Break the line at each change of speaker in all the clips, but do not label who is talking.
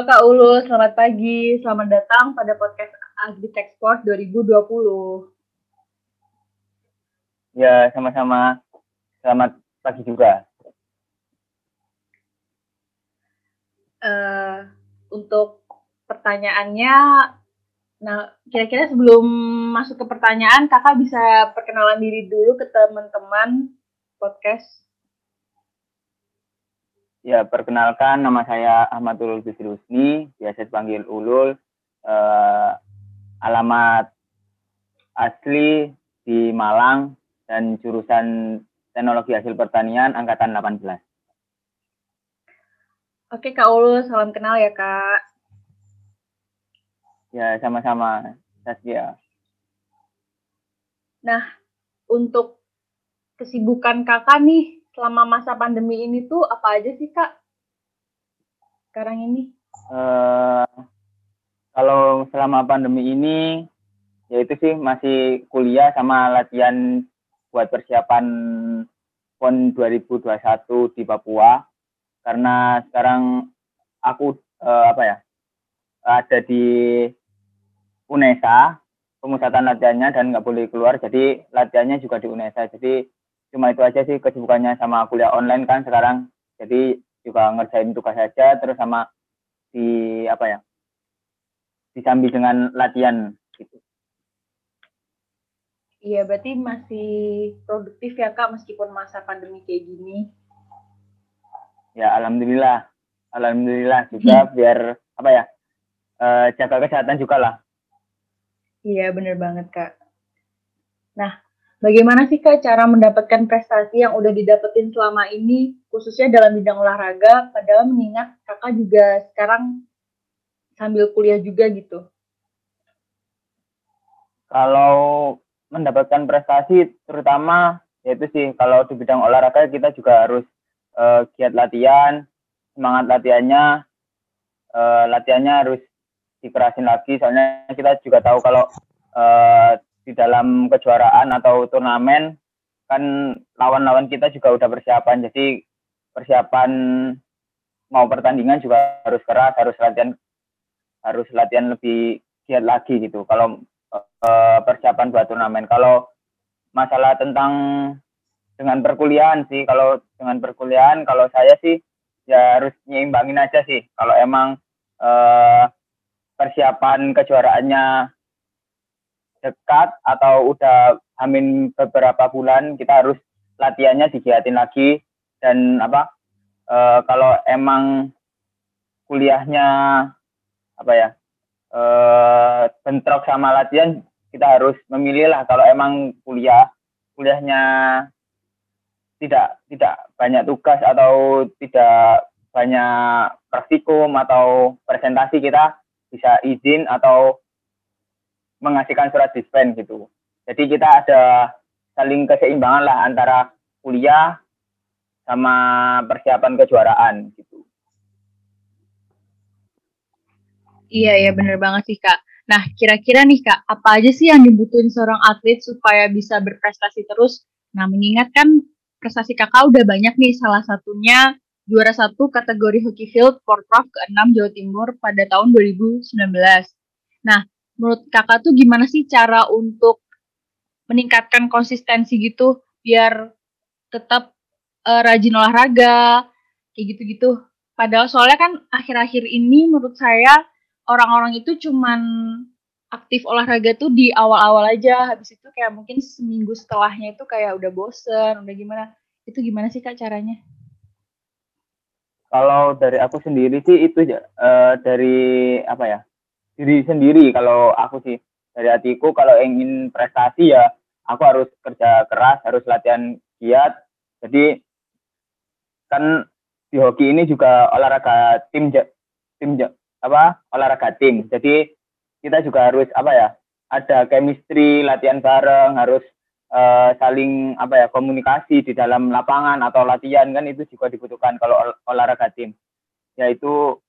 Halo Kak Ulu, selamat pagi. Selamat datang pada podcast Agritech Sport 2020.
Ya, sama-sama. Selamat pagi juga.
Uh, untuk pertanyaannya, nah kira-kira sebelum masuk ke pertanyaan, kakak bisa perkenalan diri dulu ke teman-teman podcast
Ya, perkenalkan nama saya Ahmad Ulul Bisrusni, biasa dipanggil Ulul. Uh, alamat asli di Malang dan jurusan Teknologi Hasil Pertanian angkatan 18.
Oke, Kak Ulul, salam kenal ya, Kak.
Ya, sama-sama, Saskia.
Nah, untuk kesibukan kakak nih selama masa pandemi ini tuh apa aja sih kak? Sekarang ini?
Uh, kalau selama pandemi ini, ya itu sih masih kuliah sama latihan buat persiapan PON 2021 di Papua. Karena sekarang aku uh, apa ya ada di UNESA pemusatan latihannya dan nggak boleh keluar jadi latihannya juga di UNESA jadi cuma itu aja sih kesibukannya sama kuliah online kan sekarang. Jadi juga ngerjain tugas saja terus sama di apa ya disambi dengan latihan gitu.
Iya berarti masih produktif ya kak meskipun masa pandemi kayak gini?
Ya alhamdulillah. Alhamdulillah juga hmm. biar apa ya uh, jaga kesehatan juga lah.
Iya bener banget kak. Nah Bagaimana sih Kak cara mendapatkan prestasi yang udah didapetin selama ini, khususnya dalam bidang olahraga, padahal mengingat Kakak juga sekarang sambil kuliah juga gitu?
Kalau mendapatkan prestasi, terutama yaitu sih kalau di bidang olahraga kita juga harus uh, giat latihan, semangat latihannya, uh, latihannya harus dikerasin lagi, soalnya kita juga tahu kalau uh, di dalam kejuaraan atau turnamen kan lawan-lawan kita juga udah persiapan. Jadi persiapan mau pertandingan juga harus keras harus latihan harus latihan lebih giat lagi gitu. Kalau uh, persiapan buat turnamen. Kalau masalah tentang dengan perkuliahan sih kalau dengan perkuliahan kalau saya sih ya harus nyimbangin aja sih. Kalau emang uh, persiapan kejuaraannya dekat atau udah hamin beberapa bulan kita harus latihannya digiatin lagi. Dan apa e, kalau emang kuliahnya apa ya e, bentrok sama latihan kita harus memilih lah. Kalau emang kuliah kuliahnya tidak tidak banyak tugas atau tidak banyak praktikum atau presentasi kita bisa izin atau mengasihkan surat dispen gitu. Jadi kita ada saling keseimbangan lah antara kuliah sama persiapan kejuaraan gitu.
Iya ya bener banget sih kak. Nah kira-kira nih kak apa aja sih yang dibutuhin seorang atlet supaya bisa berprestasi terus? Nah mengingat kan prestasi kakak udah banyak nih salah satunya juara satu kategori hockey field Porprov ke-6 Jawa Timur pada tahun 2019. Nah menurut kakak tuh gimana sih cara untuk meningkatkan konsistensi gitu biar tetap uh, rajin olahraga kayak gitu-gitu. Padahal soalnya kan akhir-akhir ini menurut saya orang-orang itu cuman aktif olahraga tuh di awal-awal aja, habis itu kayak mungkin seminggu setelahnya itu kayak udah bosen, udah gimana. Itu gimana sih Kak caranya?
Kalau dari aku sendiri sih itu uh, dari apa ya? Diri sendiri. Kalau aku sih dari hatiku kalau ingin prestasi ya aku harus kerja keras harus latihan giat. Jadi kan di hoki ini juga olahraga tim tim apa olahraga tim. Jadi kita juga harus apa ya ada chemistry latihan bareng harus uh, saling apa ya komunikasi di dalam lapangan atau latihan kan itu juga dibutuhkan kalau ol olahraga tim. Yaitu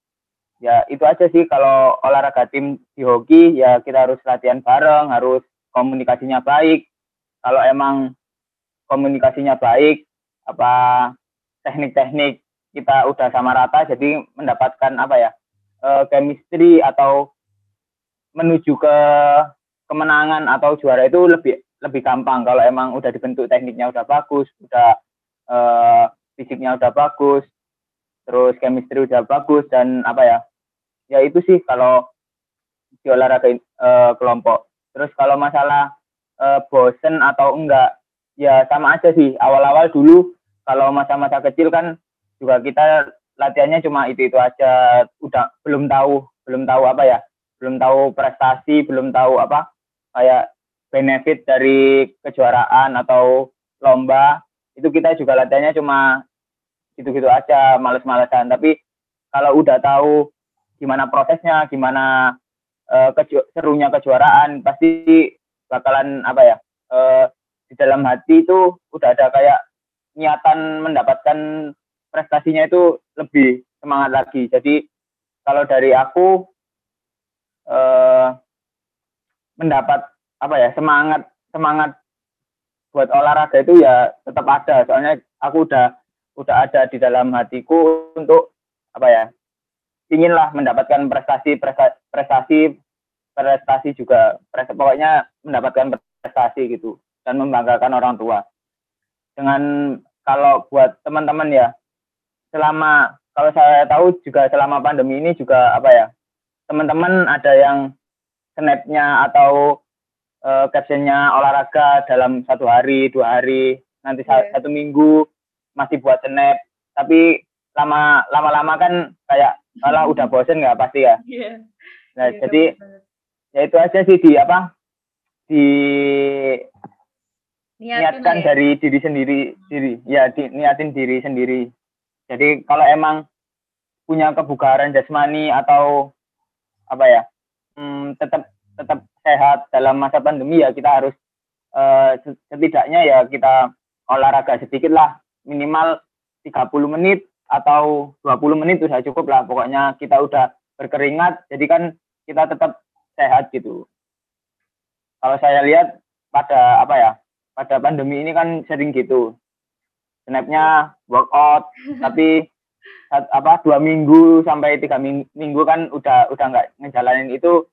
ya itu aja sih kalau olahraga tim di hoki ya kita harus latihan bareng harus komunikasinya baik kalau emang komunikasinya baik apa teknik-teknik kita udah sama rata jadi mendapatkan apa ya uh, chemistry atau menuju ke kemenangan atau juara itu lebih lebih gampang kalau emang udah dibentuk tekniknya udah bagus, udah uh, fisiknya udah bagus, terus chemistry udah bagus dan apa ya? Ya itu sih kalau di olahraga uh, kelompok. Terus kalau masalah uh, bosen atau enggak, ya sama aja sih. Awal-awal dulu kalau masa-masa kecil kan juga kita latihannya cuma itu itu aja, udah belum tahu belum tahu apa ya, belum tahu prestasi, belum tahu apa kayak benefit dari kejuaraan atau lomba itu kita juga latihannya cuma gitu-gitu aja males-malesan tapi kalau udah tahu gimana prosesnya gimana uh, keju serunya kejuaraan pasti bakalan apa ya uh, di dalam hati itu udah ada kayak niatan mendapatkan prestasinya itu lebih semangat lagi. Jadi kalau dari aku uh, mendapat apa ya semangat semangat buat olahraga itu ya tetap ada. Soalnya aku udah udah ada di dalam hatiku untuk apa ya inginlah mendapatkan prestasi prestasi prestasi juga prestasi, pokoknya mendapatkan prestasi gitu dan membanggakan orang tua dengan kalau buat teman-teman ya selama kalau saya tahu juga selama pandemi ini juga apa ya teman-teman ada yang snapnya atau uh, captionnya olahraga dalam satu hari dua hari nanti yeah. satu minggu masih buat snap tapi lama lama-lama kan kayak malah udah bosen nggak pasti ya yeah. nah yeah, jadi ya itu aja sih di apa di niatkan ya. dari diri sendiri diri ya di, niatin diri sendiri jadi kalau emang punya kebugaran jasmani atau apa ya hmm, tetap tetap sehat dalam masa pandemi ya kita harus uh, setidaknya ya kita olahraga sedikit lah minimal 30 menit atau 20 menit sudah cukup lah pokoknya kita udah berkeringat jadi kan kita tetap sehat gitu kalau saya lihat pada apa ya pada pandemi ini kan sering gitu snapnya workout tapi apa dua minggu sampai tiga minggu kan udah udah nggak ngejalanin itu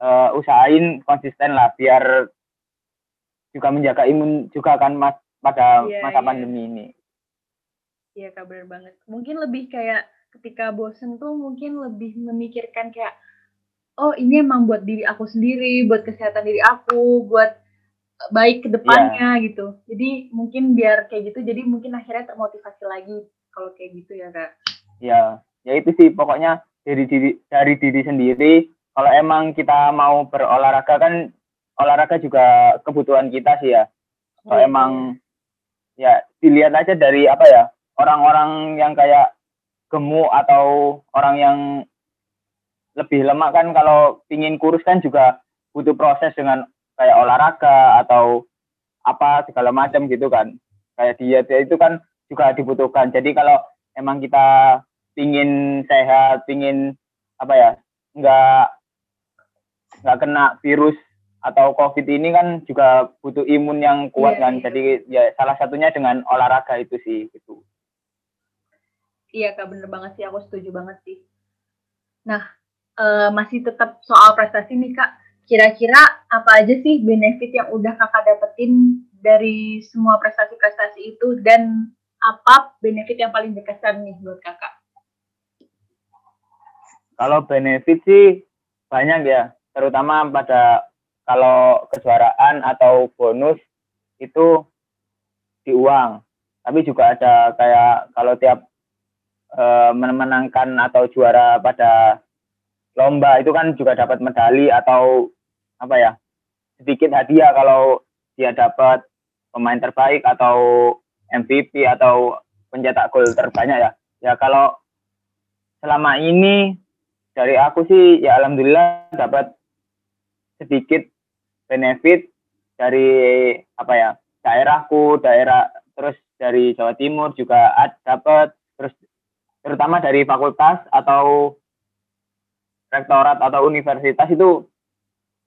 uh, usahain konsisten lah biar juga menjaga imun juga kan mas pada yeah, masa yeah. pandemi ini.
Iya kak benar banget. Mungkin lebih kayak ketika bosen tuh mungkin lebih memikirkan kayak oh ini emang buat diri aku sendiri, buat kesehatan diri aku, buat baik ke depannya yeah. gitu. Jadi mungkin biar kayak gitu jadi mungkin akhirnya termotivasi lagi kalau kayak gitu ya kak.
Ya, ya itu sih pokoknya dari diri dari diri sendiri kalau emang kita mau berolahraga kan olahraga juga kebutuhan kita sih ya. Kalau hmm. emang ya dilihat aja dari apa ya orang-orang yang kayak gemuk atau orang yang lebih lemak kan kalau pingin kurus kan juga butuh proses dengan kayak olahraga atau apa segala macam gitu kan kayak diet itu kan juga dibutuhkan jadi kalau emang kita pingin sehat pingin apa ya nggak nggak kena virus atau COVID ini kan juga butuh imun yang kuat yeah, kan. Yeah. Jadi ya salah satunya dengan olahraga itu sih gitu.
Iya kak bener banget sih aku setuju banget sih. Nah uh, masih tetap soal prestasi nih kak. Kira-kira apa aja sih benefit yang udah kakak dapetin dari semua prestasi-prestasi itu dan apa benefit yang paling berkesan nih buat kakak?
Kalau benefit sih banyak ya terutama pada kalau kejuaraan atau bonus itu di uang tapi juga ada kayak kalau tiap menangkan atau juara pada lomba itu kan juga dapat medali atau apa ya sedikit hadiah kalau dia dapat pemain terbaik atau MVP atau pencetak gol terbanyak ya. Ya kalau selama ini dari aku sih ya alhamdulillah dapat sedikit benefit dari apa ya daerahku daerah terus dari Jawa Timur juga dapat terutama dari fakultas atau rektorat atau universitas itu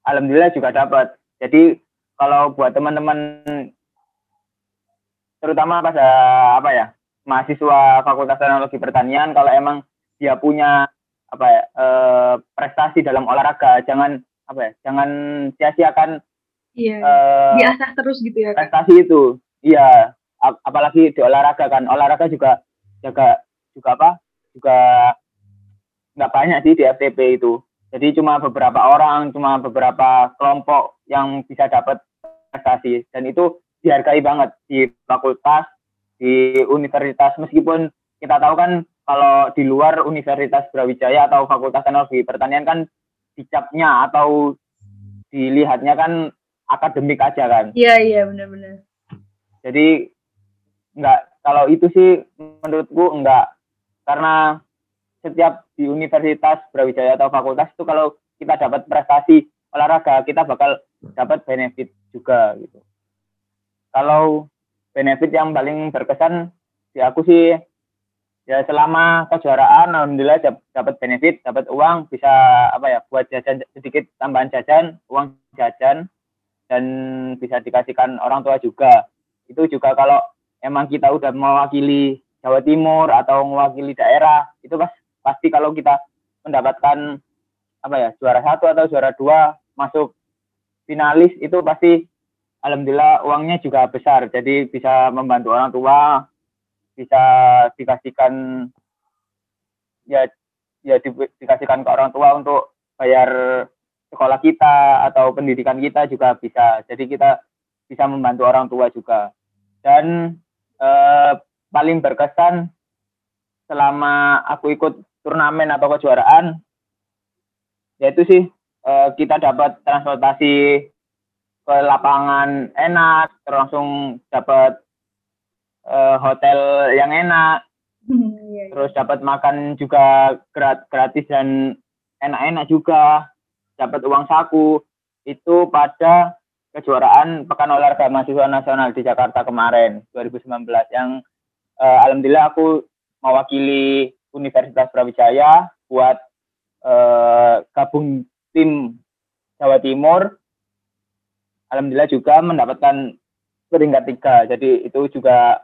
alhamdulillah juga dapat. Jadi kalau buat teman-teman terutama pada apa ya mahasiswa Fakultas Teknologi Pertanian kalau emang dia punya apa ya uh, prestasi dalam olahraga jangan apa ya jangan sia-siakan
iya. uh, diasah terus gitu ya
prestasi itu. Iya ap apalagi di olahraga kan. Olahraga juga juga juga apa juga nggak banyak sih di FTP itu jadi cuma beberapa orang cuma beberapa kelompok yang bisa dapat prestasi dan itu dihargai banget di fakultas di universitas meskipun kita tahu kan kalau di luar Universitas Brawijaya atau Fakultas Teknologi Pertanian kan dicapnya atau dilihatnya kan akademik aja kan.
Iya iya benar-benar.
Jadi enggak kalau itu sih menurutku enggak karena setiap di universitas Brawijaya atau fakultas itu kalau kita dapat prestasi olahraga kita bakal dapat benefit juga gitu. Kalau benefit yang paling berkesan di aku sih ya selama kejuaraan alhamdulillah dapat benefit dapat uang bisa apa ya buat jajan sedikit tambahan jajan uang jajan dan bisa dikasihkan orang tua juga itu juga kalau emang kita udah mewakili Jawa Timur atau mewakili daerah itu pas pasti kalau kita mendapatkan apa ya juara satu atau juara dua masuk finalis itu pasti alhamdulillah uangnya juga besar. Jadi bisa membantu orang tua bisa dikasihkan ya ya di, dikasihkan ke orang tua untuk bayar sekolah kita atau pendidikan kita juga bisa. Jadi kita bisa membantu orang tua juga. Dan eh, paling berkesan selama aku ikut turnamen atau kejuaraan yaitu sih eh, kita dapat transportasi ke lapangan enak terus langsung dapat eh, hotel yang enak iya, iya. terus dapat makan juga gratis dan enak-enak juga dapat uang saku itu pada kejuaraan Pekan Olahraga Mahasiswa Nasional di Jakarta kemarin 2019 yang uh, alhamdulillah aku mewakili Universitas Brawijaya buat uh, gabung tim Jawa Timur. Alhamdulillah juga mendapatkan peringkat tiga. Jadi itu juga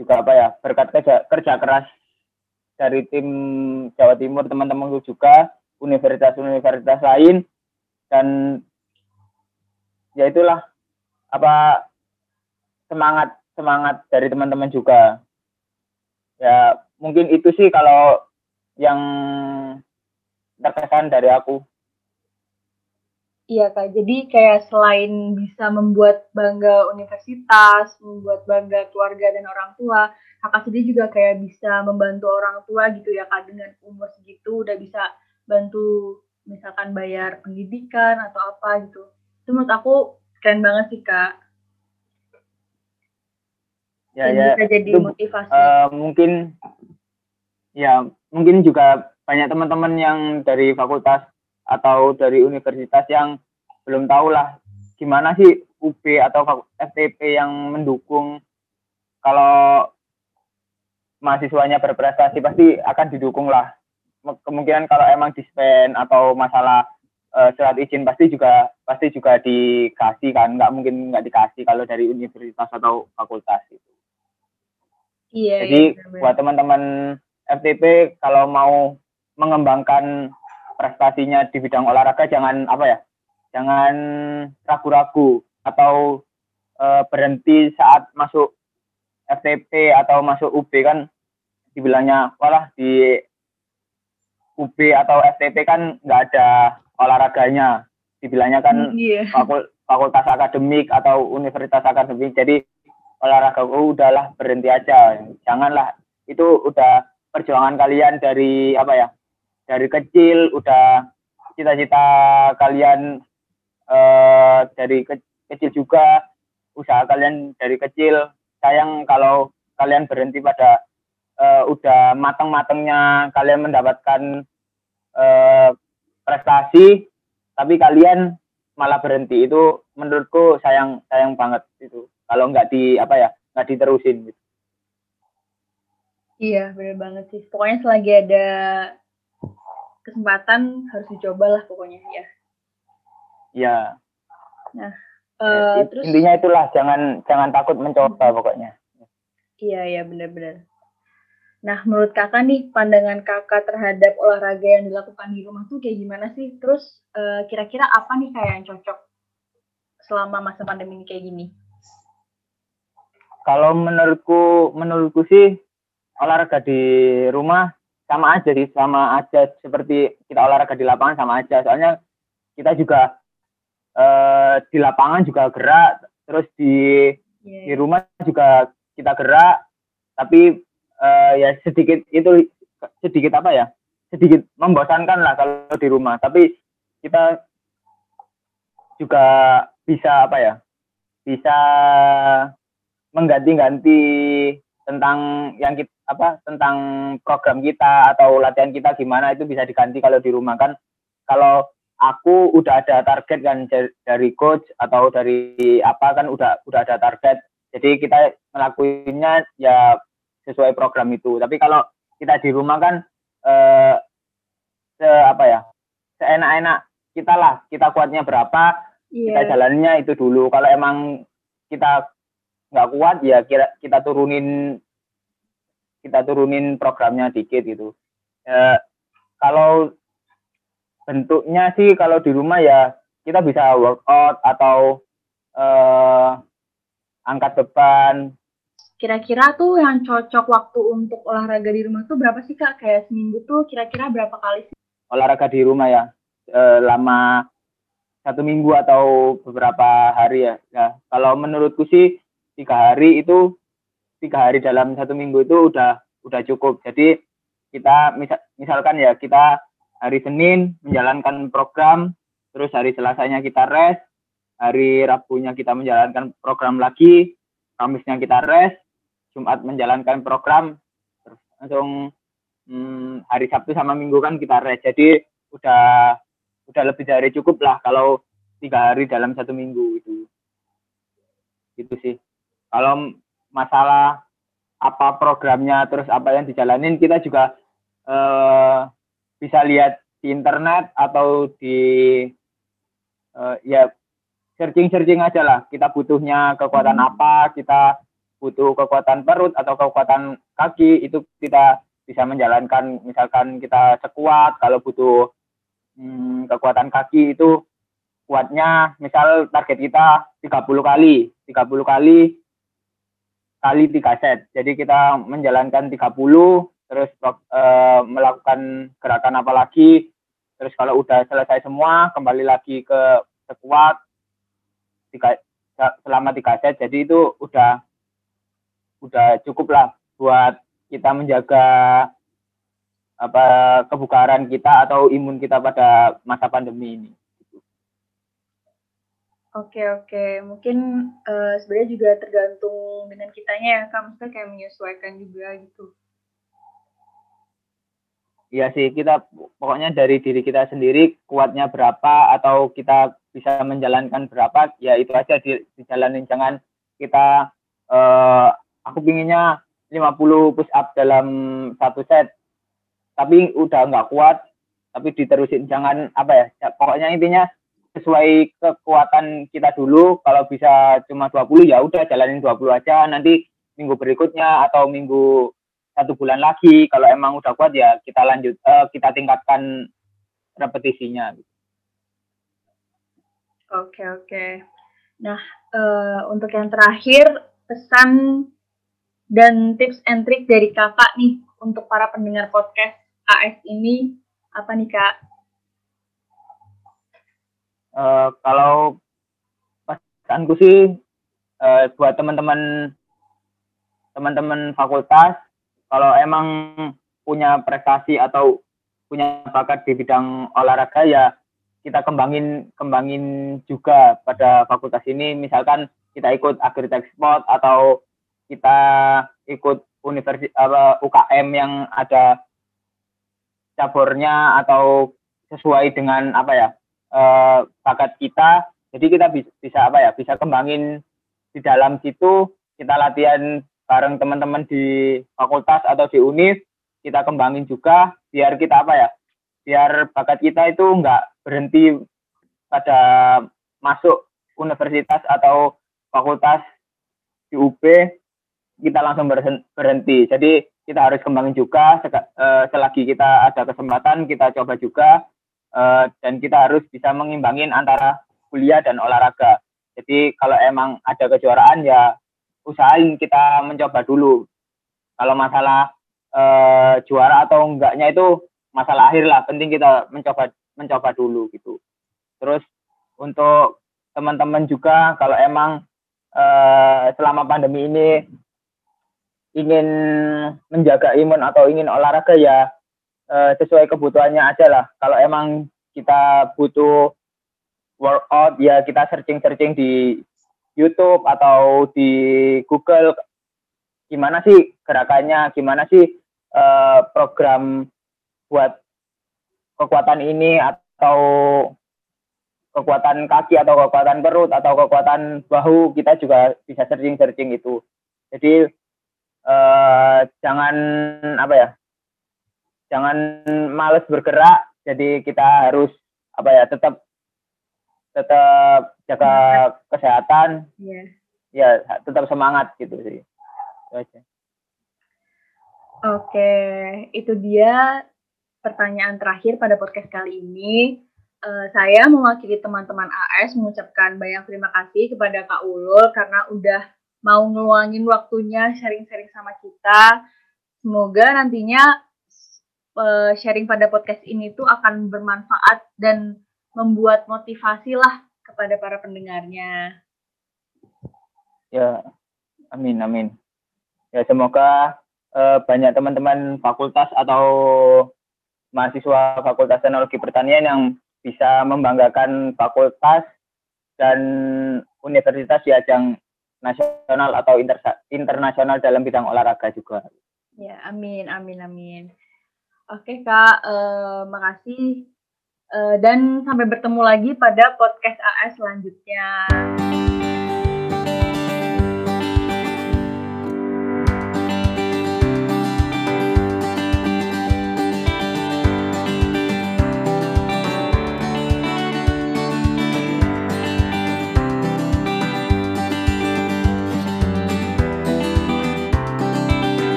juga apa ya berkat kerja, kerja keras dari tim Jawa Timur teman-teman juga universitas-universitas lain dan ya itulah apa semangat semangat dari teman-teman juga. Ya mungkin itu sih kalau yang terkesan dari aku.
Iya kak, jadi kayak selain bisa membuat bangga universitas, membuat bangga keluarga dan orang tua, kakak sendiri juga kayak bisa membantu orang tua gitu ya kak. Dengan umur segitu udah bisa bantu misalkan bayar pendidikan atau apa gitu. Itu menurut aku keren banget sih kak
ya ya. bisa jadi itu, motivasi. uh, mungkin ya mungkin juga banyak teman-teman yang dari fakultas atau dari universitas yang belum tahu lah gimana sih UB atau FTP yang mendukung kalau mahasiswanya berprestasi pasti akan didukung lah. Kemungkinan kalau emang dispen atau masalah uh, surat izin pasti juga pasti juga dikasih kan. Nggak mungkin nggak dikasih kalau dari universitas atau fakultas itu iya jadi iya, buat teman-teman FTP kalau mau mengembangkan prestasinya di bidang olahraga jangan apa ya jangan ragu-ragu atau uh, berhenti saat masuk FTP atau masuk UB kan dibilangnya walah di UB atau FTP kan nggak ada olahraganya. Dibilangnya kan yeah. fakul fakultas akademik atau universitas akademik. Jadi olahraga oh, udahlah berhenti aja. Janganlah itu udah perjuangan kalian dari apa ya dari kecil udah cita-cita kalian eh, dari ke kecil juga usaha kalian dari kecil. Sayang kalau kalian berhenti pada uh, udah mateng-matengnya kalian mendapatkan uh, prestasi tapi kalian malah berhenti. Itu menurutku sayang sayang banget itu kalau nggak di apa ya nggak diterusin gitu.
Iya benar banget sih pokoknya selagi ada kesempatan harus dicoba lah pokoknya ya.
Iya. Nah uh, ya, terus intinya itulah jangan jangan takut mencoba pokoknya.
Iya iya benar-benar. Nah, menurut kakak nih, pandangan kakak terhadap olahraga yang dilakukan di rumah tuh kayak gimana sih? Terus uh, kira-kira apa nih kayak yang cocok selama masa pandemi ini kayak gini?
Kalau menurutku, menurutku sih olahraga di rumah sama aja sih, sama aja seperti kita olahraga di lapangan sama aja. Soalnya kita juga uh, di lapangan juga gerak, terus di yeah. di iya. rumah juga kita gerak, tapi uh, ya sedikit itu sedikit apa ya sedikit membosankan lah kalau di rumah tapi kita juga bisa apa ya bisa mengganti-ganti tentang yang kita apa tentang program kita atau latihan kita gimana itu bisa diganti kalau di rumah kan kalau aku udah ada target kan dari coach atau dari apa kan udah udah ada target jadi kita ngelakuinnya ya sesuai program itu. Tapi kalau kita di rumah kan eh, se apa ya seenak-enak kita lah kita kuatnya berapa yeah. kita jalannya itu dulu. Kalau emang kita nggak kuat ya kira kita turunin kita turunin programnya dikit gitu. Eh, kalau bentuknya sih kalau di rumah ya kita bisa workout atau eh, angkat beban
Kira-kira tuh yang cocok waktu untuk olahraga di rumah tuh berapa sih kak? Kayak seminggu tuh kira-kira berapa kali sih?
Olahraga di rumah ya, e, lama satu minggu atau beberapa hari ya. ya. Kalau menurutku sih tiga hari itu tiga hari dalam satu minggu itu udah udah cukup. Jadi kita misal, misalkan ya kita hari Senin menjalankan program, terus hari Selasanya kita rest, hari Rabunya kita menjalankan program lagi, Kamisnya kita rest, Jumat menjalankan program terus langsung hmm, hari Sabtu sama Minggu kan kita rest. Jadi udah udah lebih dari cukup lah kalau tiga hari dalam satu minggu itu. Itu sih kalau masalah apa programnya terus apa yang dijalanin kita juga eh, bisa lihat di internet atau di eh, ya searching searching aja lah. Kita butuhnya kekuatan hmm. apa kita butuh kekuatan perut atau kekuatan kaki itu kita bisa menjalankan. Misalkan kita sekuat kalau butuh hmm, kekuatan kaki itu kuatnya misal target kita 30 kali. 30 kali kali tiga set. Jadi kita menjalankan 30 terus e, melakukan gerakan apa lagi. Terus kalau udah selesai semua kembali lagi ke sekuat tiga, selama tiga set. Jadi itu udah udah cukup lah buat kita menjaga apa kebugaran kita atau imun kita pada masa pandemi ini.
Oke oke, mungkin uh, sebenarnya juga tergantung dengan kitanya ya, kan maksudnya kayak menyesuaikan juga gitu.
Iya sih, kita pokoknya dari diri kita sendiri kuatnya berapa atau kita bisa menjalankan berapa, ya itu aja di, dijalanin. Jangan kita uh, aku pinginnya 50 push up dalam satu set tapi udah nggak kuat tapi diterusin. Jangan apa ya pokoknya intinya sesuai kekuatan kita dulu kalau bisa cuma 20 ya udah jalanin 20 aja nanti minggu berikutnya atau minggu satu bulan lagi kalau emang udah kuat ya kita lanjut uh, kita tingkatkan repetisinya
Oke oke. Nah uh, untuk yang terakhir pesan dan tips and trick dari kakak nih untuk para pendengar podcast AS ini apa nih kak?
Uh, kalau pesanku sih uh, buat teman-teman teman-teman fakultas kalau emang punya prestasi atau punya bakat di bidang olahraga ya kita kembangin kembangin juga pada fakultas ini. Misalkan kita ikut agritech sport atau kita ikut universitas UKM yang ada cabornya atau sesuai dengan apa ya eh, bakat kita. Jadi kita bisa, apa ya bisa kembangin di dalam situ. Kita latihan bareng teman-teman di fakultas atau di univ kita kembangin juga. Biar kita apa ya biar bakat kita itu enggak berhenti pada masuk universitas atau fakultas di UB kita langsung berhenti. Jadi kita harus kembangin juga uh, selagi kita ada kesempatan kita coba juga uh, dan kita harus bisa mengimbangin antara kuliah dan olahraga. Jadi kalau emang ada kejuaraan ya usahain kita mencoba dulu. Kalau masalah uh, juara atau enggaknya itu masalah akhir lah. Penting kita mencoba mencoba dulu gitu. Terus untuk teman-teman juga kalau emang uh, selama pandemi ini ingin menjaga imun atau ingin olahraga ya uh, sesuai kebutuhannya aja lah. Kalau emang kita butuh workout ya kita searching-searching di YouTube atau di Google gimana sih gerakannya, gimana sih uh, program buat kekuatan ini atau kekuatan kaki atau kekuatan perut atau kekuatan bahu kita juga bisa searching-searching itu. Jadi uh, jangan apa ya jangan males bergerak jadi kita harus apa ya tetap tetap jaga kesehatan yeah. ya tetap semangat gitu sih itu
oke itu dia pertanyaan terakhir pada podcast kali ini Uh, saya mewakili teman-teman AS mengucapkan banyak terima kasih kepada Kak Ulul karena udah mau ngeluangin waktunya sharing-sharing sama kita. Semoga nantinya uh, sharing pada podcast ini tuh akan bermanfaat dan membuat motivasi lah kepada para pendengarnya.
Ya, amin, amin. Ya, semoga uh, banyak teman-teman fakultas atau mahasiswa Fakultas Teknologi Pertanian yang bisa membanggakan fakultas dan universitas di ajang nasional atau inter internasional dalam bidang olahraga juga.
Ya, amin, amin, amin. Oke kak, uh, makasih uh, dan sampai bertemu lagi pada podcast AS selanjutnya.